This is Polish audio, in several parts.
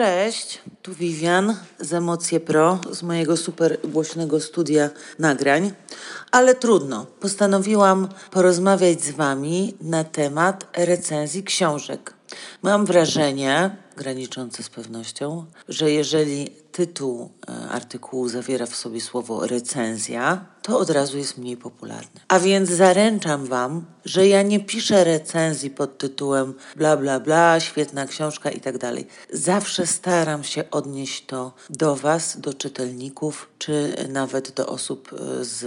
Cześć, tu Vivian z Emocje Pro, z mojego super głośnego studia nagrań, ale trudno. Postanowiłam porozmawiać z Wami na temat recenzji książek. Mam wrażenie, graniczące z pewnością, że jeżeli tytuł e, artykułu zawiera w sobie słowo recenzja, to od razu jest mniej popularny. A więc zaręczam Wam, że ja nie piszę recenzji pod tytułem bla bla bla, świetna książka i tak dalej. Zawsze staram się odnieść to do Was, do czytelników, czy nawet do osób e, z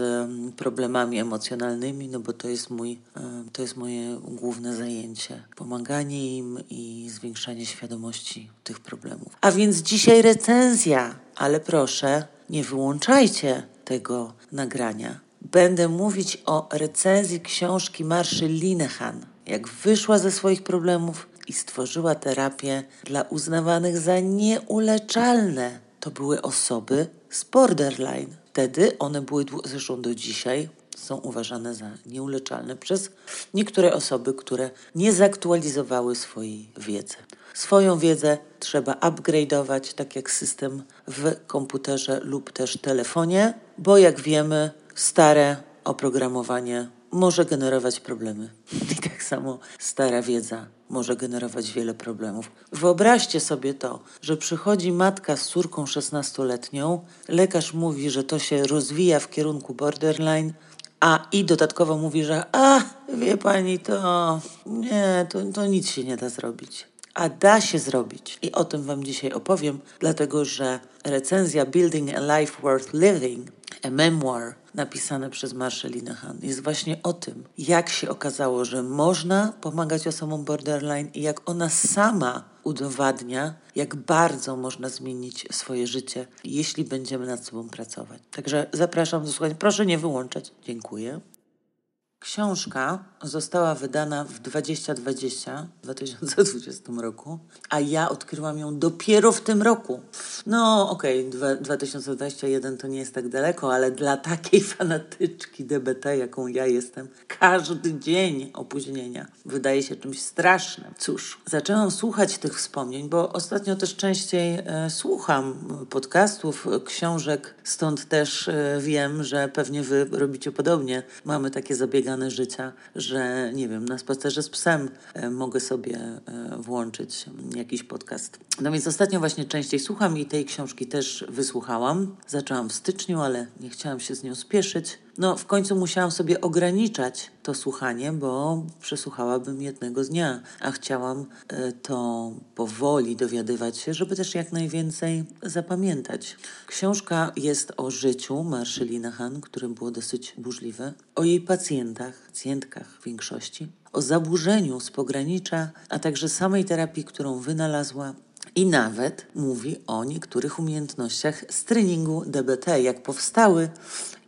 problemami emocjonalnymi, no bo to jest mój, e, to jest moje główne zajęcie. Pomaganie im i zwiększanie świadomości tych problemów. A więc dzisiaj recenzja, ale proszę, nie wyłączajcie tego nagrania. Będę mówić o recenzji książki Marszy Linehan, jak wyszła ze swoich problemów i stworzyła terapię dla uznawanych za nieuleczalne. To były osoby z borderline. Wtedy one były, zresztą do dzisiaj, są uważane za nieuleczalne przez niektóre osoby, które nie zaktualizowały swojej wiedzy. Swoją wiedzę trzeba upgrade'ować, tak jak system w komputerze lub też telefonie, bo jak wiemy, stare oprogramowanie może generować problemy. I tak samo stara wiedza może generować wiele problemów. Wyobraźcie sobie to, że przychodzi matka z córką 16-letnią, lekarz mówi, że to się rozwija w kierunku borderline, a i dodatkowo mówi, że a, wie pani, to nie, to, to nic się nie da zrobić. A da się zrobić. I o tym Wam dzisiaj opowiem, dlatego że recenzja Building a Life Worth Living, a memoir napisane przez Marsha Linehan, jest właśnie o tym, jak się okazało, że można pomagać osobom borderline i jak ona sama udowadnia, jak bardzo można zmienić swoje życie, jeśli będziemy nad sobą pracować. Także zapraszam do słuchania. Proszę nie wyłączać. Dziękuję. Książka została wydana w 2020, 2020 roku, a ja odkryłam ją dopiero w tym roku. No okej, okay, 2021 to nie jest tak daleko, ale dla takiej fanatyczki DBT, jaką ja jestem, każdy dzień opóźnienia wydaje się czymś strasznym. Cóż, zaczęłam słuchać tych wspomnień, bo ostatnio też częściej e, słucham podcastów, książek, stąd też e, wiem, że pewnie wy robicie podobnie. Mamy takie zabiegane życia, że nie wiem, na spacerze z psem e, mogę sobie e, włączyć jakiś podcast. No więc ostatnio właśnie częściej słucham i tej książki też wysłuchałam. Zaczęłam w styczniu, ale nie chciałam się z nią spieszyć. No, w końcu musiałam sobie ograniczać to słuchanie, bo przesłuchałabym jednego dnia, a chciałam e, to powoli dowiadywać się, żeby też jak najwięcej zapamiętać. Książka jest o życiu Marszeli Han, które było dosyć burzliwe, o jej pacjentach, pacjentkach w większości, o zaburzeniu z pogranicza, a także samej terapii, którą wynalazła i nawet mówi o niektórych umiejętnościach z treningu DBT, jak powstały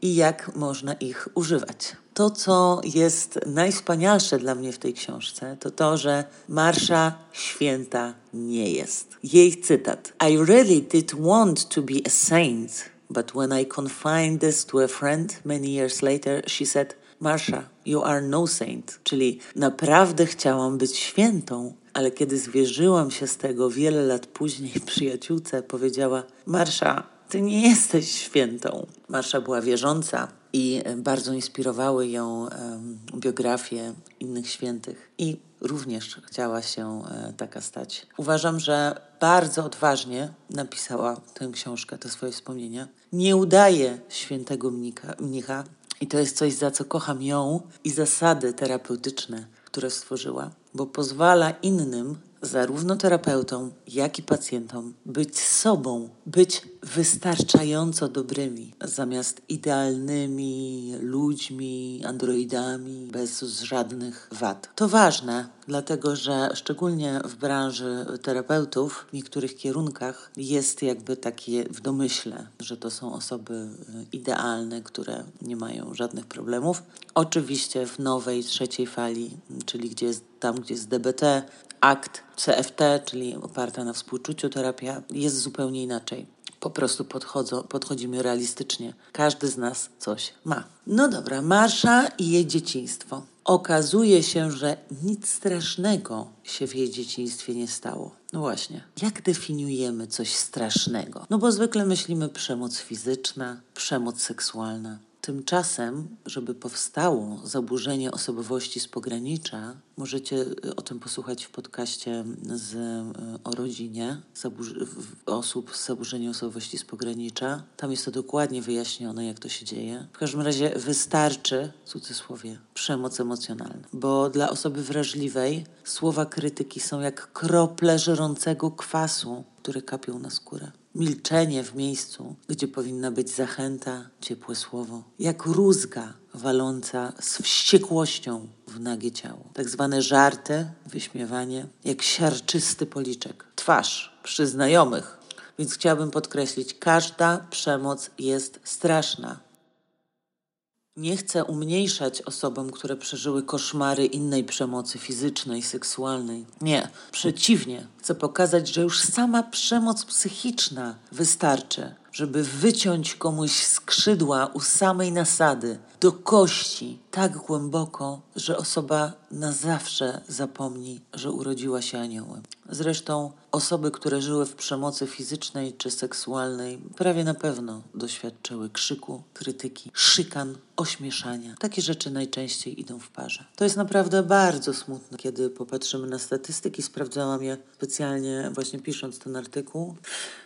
i jak można ich używać. To, co jest najwspanialsze dla mnie w tej książce, to to, że Marsza święta nie jest. Jej cytat: I really did want to be a saint, but when I confined this to a friend many years later, she said, Marsha, you are no saint. Czyli naprawdę chciałam być świętą, ale kiedy zwierzyłam się z tego wiele lat później przyjaciółce, powiedziała: Marsza, ty nie jesteś świętą. Marsza była wierząca i bardzo inspirowały ją biografie innych świętych i również chciała się e, taka stać. Uważam, że bardzo odważnie napisała tę książkę, te swoje wspomnienia. Nie udaje świętego mnika, mnicha i to jest coś, za co kocham ją i zasady terapeutyczne, które stworzyła, bo pozwala innym zarówno terapeutom, jak i pacjentom być sobą, być wystarczająco dobrymi, zamiast idealnymi ludźmi, androidami, bez żadnych wad. To ważne, dlatego że szczególnie w branży terapeutów, w niektórych kierunkach jest jakby takie w domyśle, że to są osoby y, idealne, które nie mają żadnych problemów. Oczywiście w nowej, trzeciej fali, czyli gdzie jest, tam, gdzie jest DBT, akt CFT, czyli oparta na współczuciu terapia, jest zupełnie inaczej. Po prostu podchodzą, podchodzimy realistycznie. Każdy z nas coś ma. No dobra, Marsza i jej dzieciństwo. okazuje się, że nic strasznego się w jej dzieciństwie nie stało. No właśnie, jak definiujemy coś strasznego? No bo zwykle myślimy przemoc fizyczna, przemoc seksualna. Tymczasem, żeby powstało zaburzenie osobowości z pogranicza, możecie y, o tym posłuchać w podcaście z, y, o rodzinie osób z zaburzeniem osobowości z pogranicza. Tam jest to dokładnie wyjaśnione, jak to się dzieje. W każdym razie wystarczy, w cudzysłowie, przemoc emocjonalna, bo dla osoby wrażliwej słowa krytyki są jak krople żerącego kwasu, które kapią na skórę milczenie w miejscu, gdzie powinna być zachęta, ciepłe słowo, jak rózga waląca z wściekłością w nagie ciało. Tak zwane żarty, wyśmiewanie, jak siarczysty policzek. Twarz przy znajomych. Więc chciałabym podkreślić, każda przemoc jest straszna. Nie chcę umniejszać osobom, które przeżyły koszmary innej przemocy fizycznej, seksualnej. Nie, przeciwnie, chcę pokazać, że już sama przemoc psychiczna wystarczy, żeby wyciąć komuś skrzydła u samej nasady, do kości, tak głęboko, że osoba na zawsze zapomni, że urodziła się aniołem. Zresztą osoby, które żyły w przemocy fizycznej czy seksualnej, prawie na pewno doświadczyły krzyku, krytyki, szykan, ośmieszania. Takie rzeczy najczęściej idą w parze. To jest naprawdę bardzo smutne, kiedy popatrzymy na statystyki. Sprawdzałam je specjalnie właśnie pisząc ten artykuł.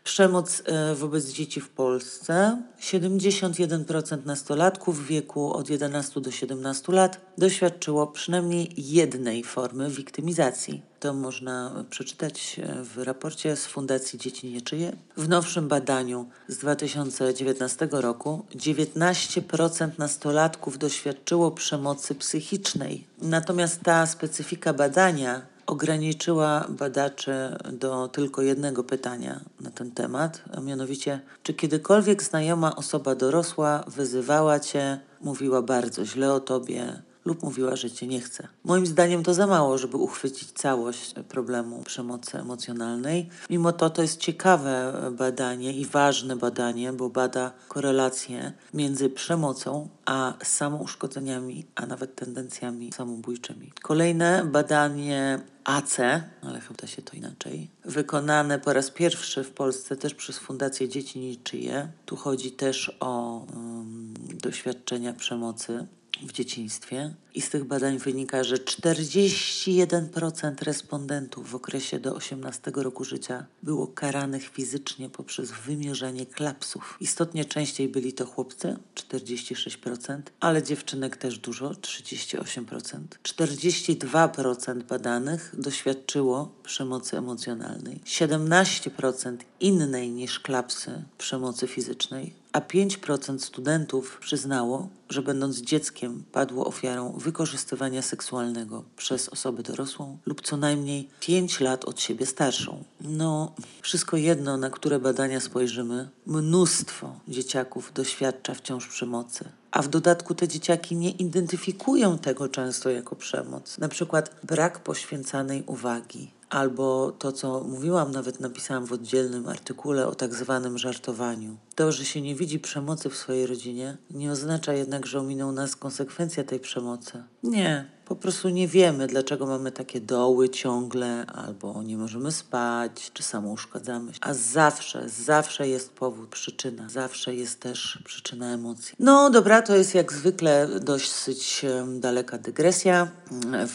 Przemoc e, wobec dzieci w Polsce. 71% nastolatków w wieku od 11 do 17 lat doświadczyło przynajmniej jednej formy wiktymizacji. To można przeczytać w raporcie z Fundacji Dzieci Nieczyje. W nowszym badaniu z 2019 roku 19% nastolatków doświadczyło przemocy psychicznej. Natomiast ta specyfika badania ograniczyła badaczy do tylko jednego pytania na ten temat, a mianowicie, czy kiedykolwiek znajoma osoba dorosła wyzywała cię, mówiła bardzo źle o tobie, lub mówiła, że cię nie chce. Moim zdaniem to za mało, żeby uchwycić całość problemu przemocy emocjonalnej. Mimo to to jest ciekawe badanie i ważne badanie, bo bada korelację między przemocą a samouszkodzeniami, a nawet tendencjami samobójczymi. Kolejne badanie AC, ale chyba się to inaczej, wykonane po raz pierwszy w Polsce też przez Fundację Dzieci Niczyje. Tu chodzi też o um, doświadczenia przemocy w dzieciństwie i z tych badań wynika, że 41% respondentów w okresie do 18 roku życia było karanych fizycznie poprzez wymierzanie klapsów. Istotnie częściej byli to chłopcy, 46%, ale dziewczynek też dużo, 38%. 42% badanych doświadczyło przemocy emocjonalnej, 17% innej niż klapsy przemocy fizycznej, a 5% studentów przyznało, że będąc dzieckiem padło ofiarą wykorzystywania seksualnego przez osobę dorosłą lub co najmniej 5 lat od siebie starszą. No, wszystko jedno, na które badania spojrzymy, mnóstwo dzieciaków doświadcza wciąż przemocy. A w dodatku te dzieciaki nie identyfikują tego często jako przemoc. Na przykład brak poświęcanej uwagi, albo to, co mówiłam, nawet napisałam w oddzielnym artykule o tak zwanym żartowaniu. To, że się nie widzi przemocy w swojej rodzinie, nie oznacza jednak, że ominą nas konsekwencja tej przemocy. Nie, po prostu nie wiemy, dlaczego mamy takie doły ciągle, albo nie możemy spać, czy samo uszkadzamy. A zawsze, zawsze jest powód, przyczyna. Zawsze jest też przyczyna emocji. No dobra, to jest jak zwykle dosyć daleka dygresja.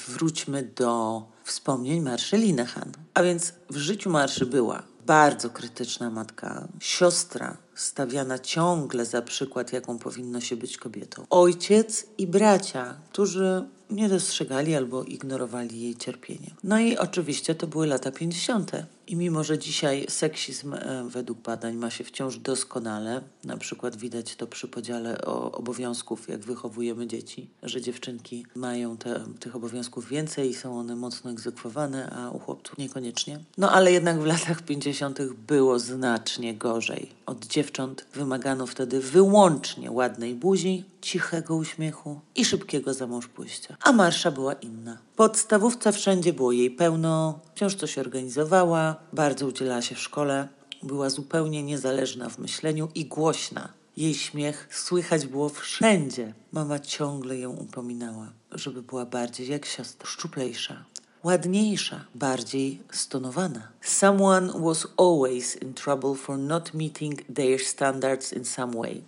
Wróćmy do wspomnień Marszy Linehan. A więc w życiu Marszy była bardzo krytyczna matka, siostra stawiana ciągle za przykład, jaką powinno się być kobietą, ojciec i bracia, którzy nie dostrzegali albo ignorowali jej cierpienie. No i oczywiście to były lata 50. I mimo, że dzisiaj seksizm e, według badań ma się wciąż doskonale, na przykład widać to przy podziale obowiązków, jak wychowujemy dzieci, że dziewczynki mają te, tych obowiązków więcej i są one mocno egzekwowane, a u chłopców niekoniecznie. No ale jednak w latach 50. było znacznie gorzej. Od dziewcząt wymagano wtedy wyłącznie ładnej buzi, cichego uśmiechu i szybkiego zamąż pójścia. A marsza była inna. Podstawówce wszędzie było jej pełno, wciąż coś organizowała, bardzo udzielała się w szkole, była zupełnie niezależna w myśleniu i głośna. Jej śmiech słychać było wszędzie. Mama ciągle ją upominała, żeby była bardziej jak siostra, szczuplejsza, ładniejsza, bardziej stonowana. Someone was always in trouble for not meeting their standards in some way.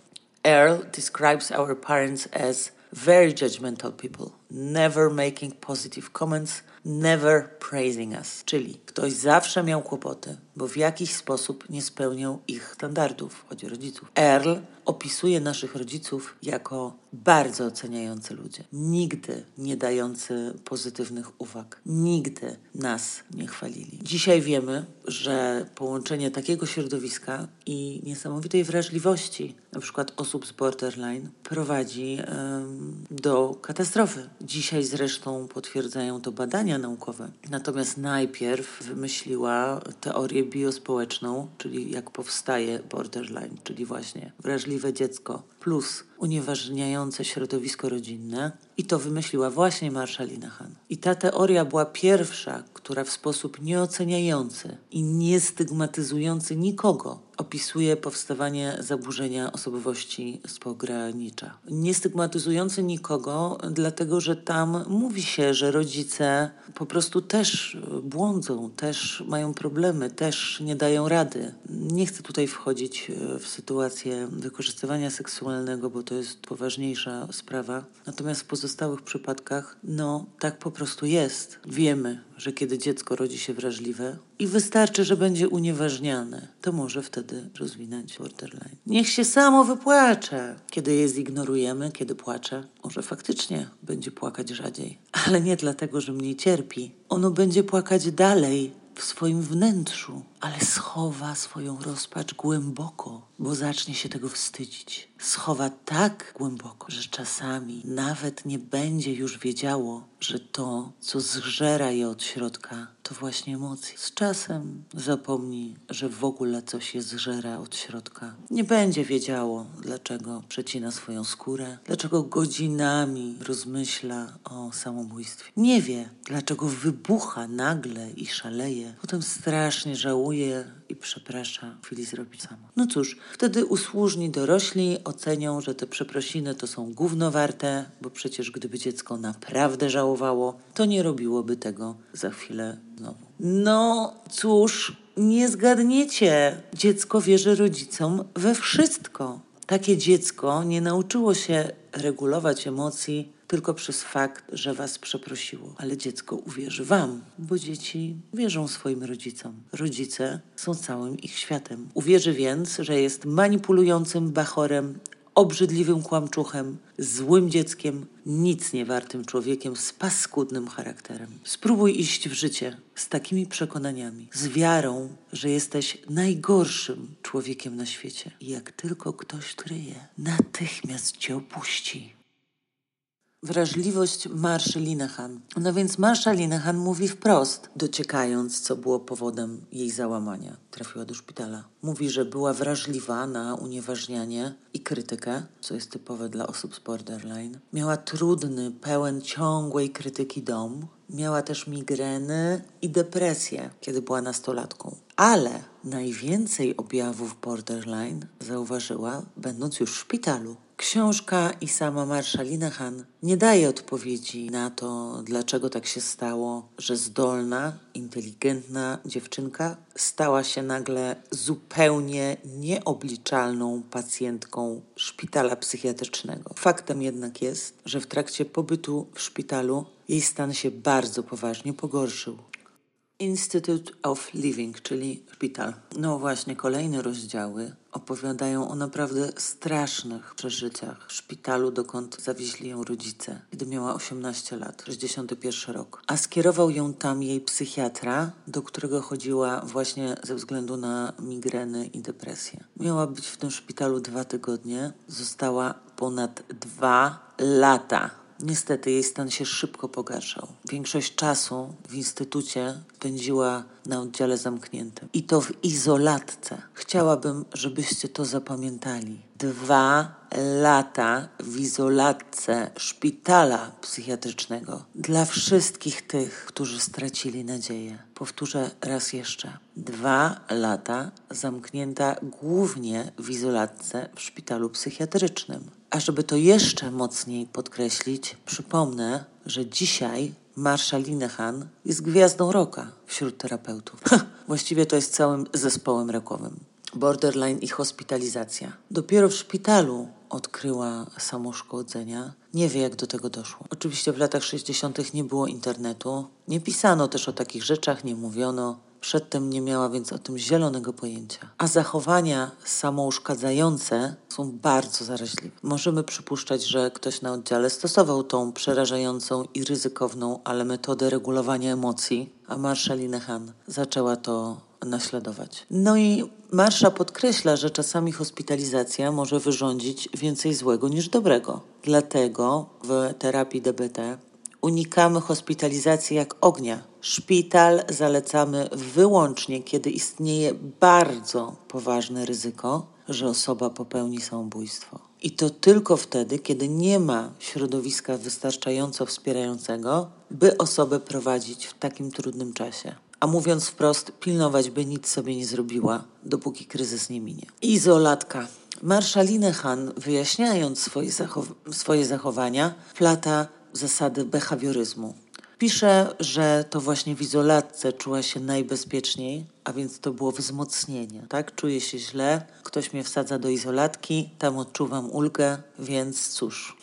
Earl describes our parents as very judgmental people, never making positive comments, never praising us. Czyli ktoś zawsze miał kłopoty, bo w jakiś sposób nie spełniał ich standardów, chodzi o rodziców. Earl opisuje naszych rodziców jako bardzo oceniający ludzie, nigdy nie dający pozytywnych uwag, nigdy nas nie chwalili. Dzisiaj wiemy, że połączenie takiego środowiska i niesamowitej wrażliwości, na przykład osób z borderline, prowadzi um, do katastrofy. Dzisiaj zresztą potwierdzają to badania naukowe. Natomiast najpierw wymyśliła teorię biospołeczną, czyli jak powstaje borderline, czyli właśnie wrażliwe dziecko plus unieważniające środowisko rodzinne i to wymyśliła właśnie Marszalina Han. I ta teoria była pierwsza, która w sposób nieoceniający i niestygmatyzujący nikogo opisuje powstawanie zaburzenia osobowości z pogranicza. Niestygmatyzujący nikogo, dlatego że tam mówi się, że rodzice po prostu też błądzą, też mają problemy, też nie dają rady. Nie chcę tutaj wchodzić w sytuację wykorzystywania seksualnego, bo to jest poważniejsza sprawa. Natomiast w pozostałych przypadkach, no tak po prostu jest. Wiemy, że kiedy dziecko rodzi się wrażliwe i wystarczy, że będzie unieważniane, to może wtedy rozwinąć borderline. Niech się samo wypłacze. Kiedy je zignorujemy, kiedy płacze, może faktycznie będzie płakać rzadziej. Ale nie dlatego, że mniej cierpi. Ono będzie płakać dalej, w swoim wnętrzu, ale schowa swoją rozpacz głęboko, bo zacznie się tego wstydzić. Schowa tak głęboko, że czasami nawet nie będzie już wiedziało, że to, co zżera je od środka, to właśnie emocje. Z czasem zapomni, że w ogóle coś je zżera od środka. Nie będzie wiedziało, dlaczego przecina swoją skórę, dlaczego godzinami rozmyśla o samobójstwie. Nie wie, dlaczego wybucha nagle i szaleje. Potem strasznie żałuje i przeprasza, w chwili zrobić samo. No cóż, wtedy usłużni dorośli ocenią, że te przeprosiny to są gówno warte, bo przecież gdyby dziecko naprawdę żałowało, to nie robiłoby tego za chwilę znowu. No cóż, nie zgadniecie. Dziecko wierzy rodzicom we wszystko. Takie dziecko nie nauczyło się regulować emocji tylko przez fakt, że was przeprosiło. Ale dziecko uwierzy wam, bo dzieci wierzą swoim rodzicom. Rodzice są całym ich światem. Uwierzy więc, że jest manipulującym bachorem, obrzydliwym kłamczuchem, złym dzieckiem, nic nie wartym człowiekiem z paskudnym charakterem. Spróbuj iść w życie z takimi przekonaniami, z wiarą, że jesteś najgorszym człowiekiem na świecie. I jak tylko ktoś kryje, natychmiast cię opuści wrażliwość Marszy Linehan. No więc Marsza Linehan mówi wprost, dociekając, co było powodem jej załamania. Trafiła do szpitala. Mówi, że była wrażliwa na unieważnianie i krytykę, co jest typowe dla osób z borderline. Miała trudny, pełen ciągłej krytyki dom. Miała też migreny i depresję, kiedy była nastolatką. Ale najwięcej objawów borderline zauważyła, będąc już w szpitalu. Książka i sama Marszalina Han nie daje odpowiedzi na to, dlaczego tak się stało, że zdolna, inteligentna dziewczynka stała się nagle zupełnie nieobliczalną pacjentką szpitala psychiatrycznego. Faktem jednak jest, że w trakcie pobytu w szpitalu jej stan się bardzo poważnie pogorszył. Institute of Living, czyli szpital. No właśnie, kolejne rozdziały opowiadają o naprawdę strasznych przeżyciach w szpitalu, dokąd zawieźli ją rodzice, kiedy miała 18 lat, 61 rok. A skierował ją tam jej psychiatra, do którego chodziła właśnie ze względu na migreny i depresję. Miała być w tym szpitalu dwa tygodnie, została ponad dwa lata Niestety jej stan się szybko pogarszał. Większość czasu w instytucie spędziła na oddziale zamkniętym i to w izolatce. Chciałabym, żebyście to zapamiętali. Dwa lata w izolatce szpitala psychiatrycznego dla wszystkich tych, którzy stracili nadzieję. Powtórzę raz jeszcze. Dwa lata zamknięta głównie w izolatce w szpitalu psychiatrycznym. A żeby to jeszcze mocniej podkreślić, przypomnę, że dzisiaj Marsha Linehan jest gwiazdą roka wśród terapeutów. Właściwie to jest całym zespołem rokowym. Borderline i hospitalizacja. Dopiero w szpitalu odkryła samoszkodzenia. Nie wie, jak do tego doszło. Oczywiście w latach 60. nie było internetu, nie pisano też o takich rzeczach, nie mówiono. Przedtem nie miała więc o tym zielonego pojęcia. A zachowania samouszkadzające są bardzo zaraźliwe. Możemy przypuszczać, że ktoś na oddziale stosował tą przerażającą i ryzykowną, ale metodę regulowania emocji, a Marsha Linehan zaczęła to naśladować. No i Marsza podkreśla, że czasami hospitalizacja może wyrządzić więcej złego niż dobrego. Dlatego w terapii DBT unikamy hospitalizacji jak ognia. Szpital zalecamy wyłącznie, kiedy istnieje bardzo poważne ryzyko, że osoba popełni samobójstwo. I to tylko wtedy, kiedy nie ma środowiska wystarczająco wspierającego, by osobę prowadzić w takim trudnym czasie a mówiąc wprost, pilnować, by nic sobie nie zrobiła, dopóki kryzys nie minie. Izolatka. Marsza Linehan, wyjaśniając swoje, zachow swoje zachowania, plata zasady behawioryzmu. Pisze, że to właśnie w izolatce czuła się najbezpieczniej, a więc to było wzmocnienie. Tak? Czuję się źle, ktoś mnie wsadza do izolatki, tam odczuwam ulgę, więc cóż,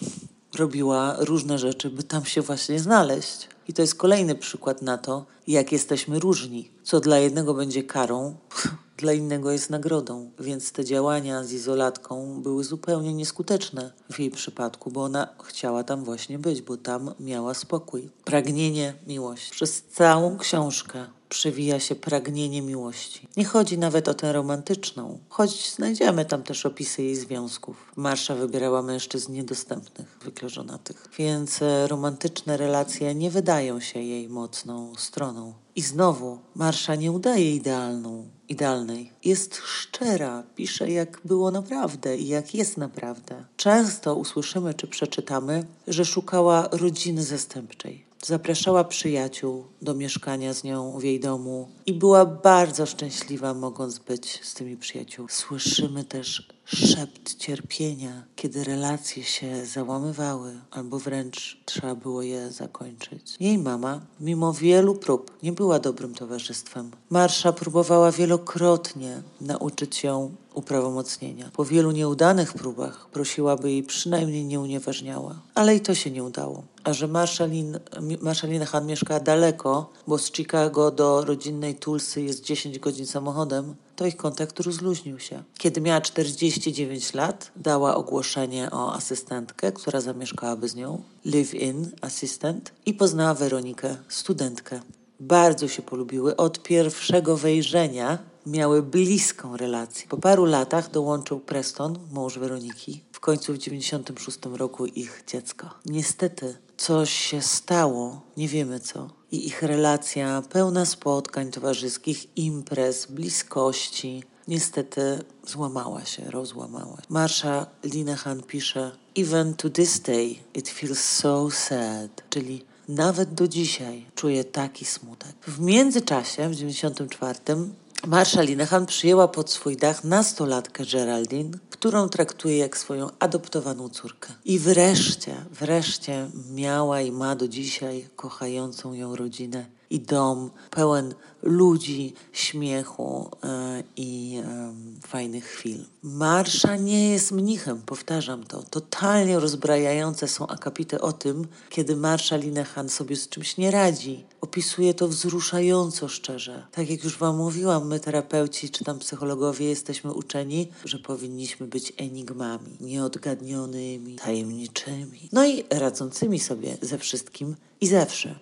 robiła różne rzeczy, by tam się właśnie znaleźć. I to jest kolejny przykład na to, jak jesteśmy różni. Co dla jednego będzie karą, dla innego jest nagrodą. Więc te działania z izolatką były zupełnie nieskuteczne w jej przypadku, bo ona chciała tam właśnie być, bo tam miała spokój. Pragnienie miłości. Przez całą książkę przewija się pragnienie miłości. Nie chodzi nawet o tę romantyczną, choć znajdziemy tam też opisy jej związków. Marsza wybierała mężczyzn niedostępnych, zwykle żonatych, więc e, romantyczne relacje nie wydają się jej mocną stroną. I znowu Marsza nie udaje idealną, idealnej. Jest szczera, pisze jak było naprawdę i jak jest naprawdę. Często usłyszymy czy przeczytamy, że szukała rodziny zastępczej. Zapraszała przyjaciół do mieszkania z nią w jej domu i była bardzo szczęśliwa, mogąc być z tymi przyjaciółmi. Słyszymy też szept cierpienia, kiedy relacje się załamywały, albo wręcz trzeba było je zakończyć. Jej mama, mimo wielu prób, nie była dobrym towarzystwem. Marsza próbowała wielokrotnie nauczyć ją uprawomocnienia. Po wielu nieudanych próbach prosiła, by jej przynajmniej nie unieważniała, ale i to się nie udało. A że Marszalin, Marszalina Han mieszkała daleko, bo z Chicago do rodzinnej Tulsy jest 10 godzin samochodem, to ich kontakt rozluźnił się. Kiedy miała 49 lat, dała ogłoszenie o asystentkę, która zamieszkałaby z nią, live-in assistant, i poznała Weronikę, studentkę. Bardzo się polubiły od pierwszego wejrzenia, miały bliską relację. Po paru latach dołączył Preston, mąż Weroniki, w końcu w 96 roku ich dziecko. Niestety coś się stało, nie wiemy co. I ich relacja pełna spotkań towarzyskich, imprez, bliskości, niestety złamała się, rozłamała. Marsha Linehan pisze Even to this day it feels so sad, czyli nawet do dzisiaj czuję taki smutek. W międzyczasie, w 94 Marsha Linehan przyjęła pod swój dach nastolatkę Geraldine, którą traktuje jak swoją adoptowaną córkę. I wreszcie, wreszcie miała i ma do dzisiaj kochającą ją rodzinę i dom pełen ludzi, śmiechu e, i fajnych chwil. Marsza nie jest mnichem, powtarzam to. Totalnie rozbrajające są akapity o tym, kiedy Marsza Linehan sobie z czymś nie radzi. Opisuje to wzruszająco szczerze. Tak jak już Wam mówiłam, my terapeuci czy tam psychologowie jesteśmy uczeni, że powinniśmy być enigmami, nieodgadnionymi, tajemniczymi, no i radzącymi sobie ze wszystkim i zawsze.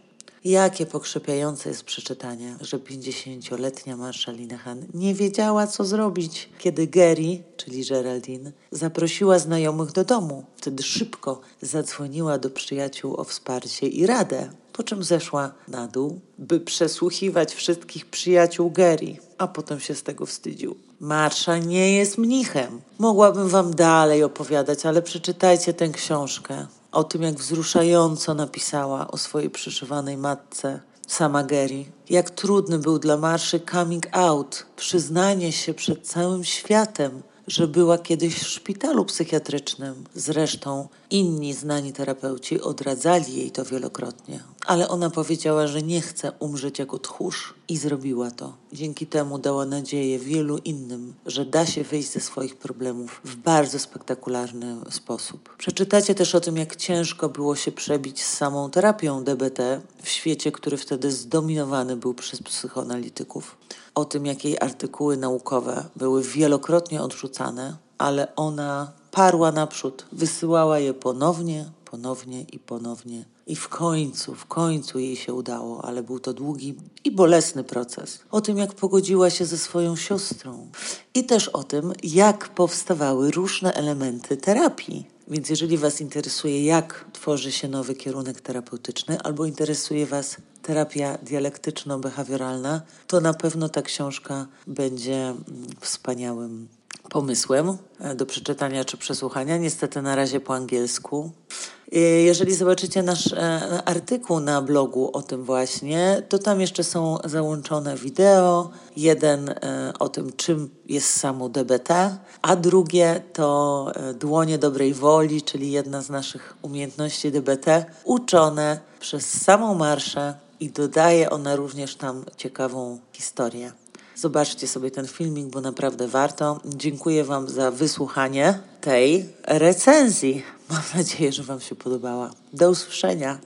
Jakie pokrzepiające jest przeczytanie, że 50-letnia Marsha Linehan nie wiedziała, co zrobić, kiedy Gary, czyli Geraldine, zaprosiła znajomych do domu. Wtedy szybko zadzwoniła do przyjaciół o wsparcie i radę, po czym zeszła na dół, by przesłuchiwać wszystkich przyjaciół Gary, a potem się z tego wstydził. Marsza nie jest mnichem. Mogłabym wam dalej opowiadać, ale przeczytajcie tę książkę o tym, jak wzruszająco napisała o swojej przyszywanej matce sama Gary. Jak trudny był dla Marszy coming out, przyznanie się przed całym światem, że była kiedyś w szpitalu psychiatrycznym. Zresztą inni znani terapeuci odradzali jej to wielokrotnie. Ale ona powiedziała, że nie chce umrzeć jako tchórz i zrobiła to. Dzięki temu dała nadzieję wielu innym, że da się wyjść ze swoich problemów w bardzo spektakularny sposób. Przeczytacie też o tym, jak ciężko było się przebić z samą terapią DBT w świecie, który wtedy zdominowany był przez psychoanalityków o tym, jak jej artykuły naukowe były wielokrotnie odrzucane, ale ona parła naprzód, wysyłała je ponownie, ponownie i ponownie. I w końcu, w końcu jej się udało, ale był to długi i bolesny proces. O tym, jak pogodziła się ze swoją siostrą, i też o tym, jak powstawały różne elementy terapii. Więc jeżeli Was interesuje, jak tworzy się nowy kierunek terapeutyczny, albo interesuje Was terapia dialektyczno-behawioralna, to na pewno ta książka będzie mm, wspaniałym pomysłem e, do przeczytania czy przesłuchania. Niestety na razie po angielsku. E, jeżeli zobaczycie nasz e, artykuł na blogu o tym właśnie, to tam jeszcze są załączone wideo. Jeden o tym, czym jest samo DBT, a drugie to dłonie dobrej woli, czyli jedna z naszych umiejętności DBT, uczone przez samą marszę i dodaje ona również tam ciekawą historię. Zobaczcie sobie ten filmik, bo naprawdę warto. Dziękuję Wam za wysłuchanie tej recenzji. Mam nadzieję, że Wam się podobała. Do usłyszenia.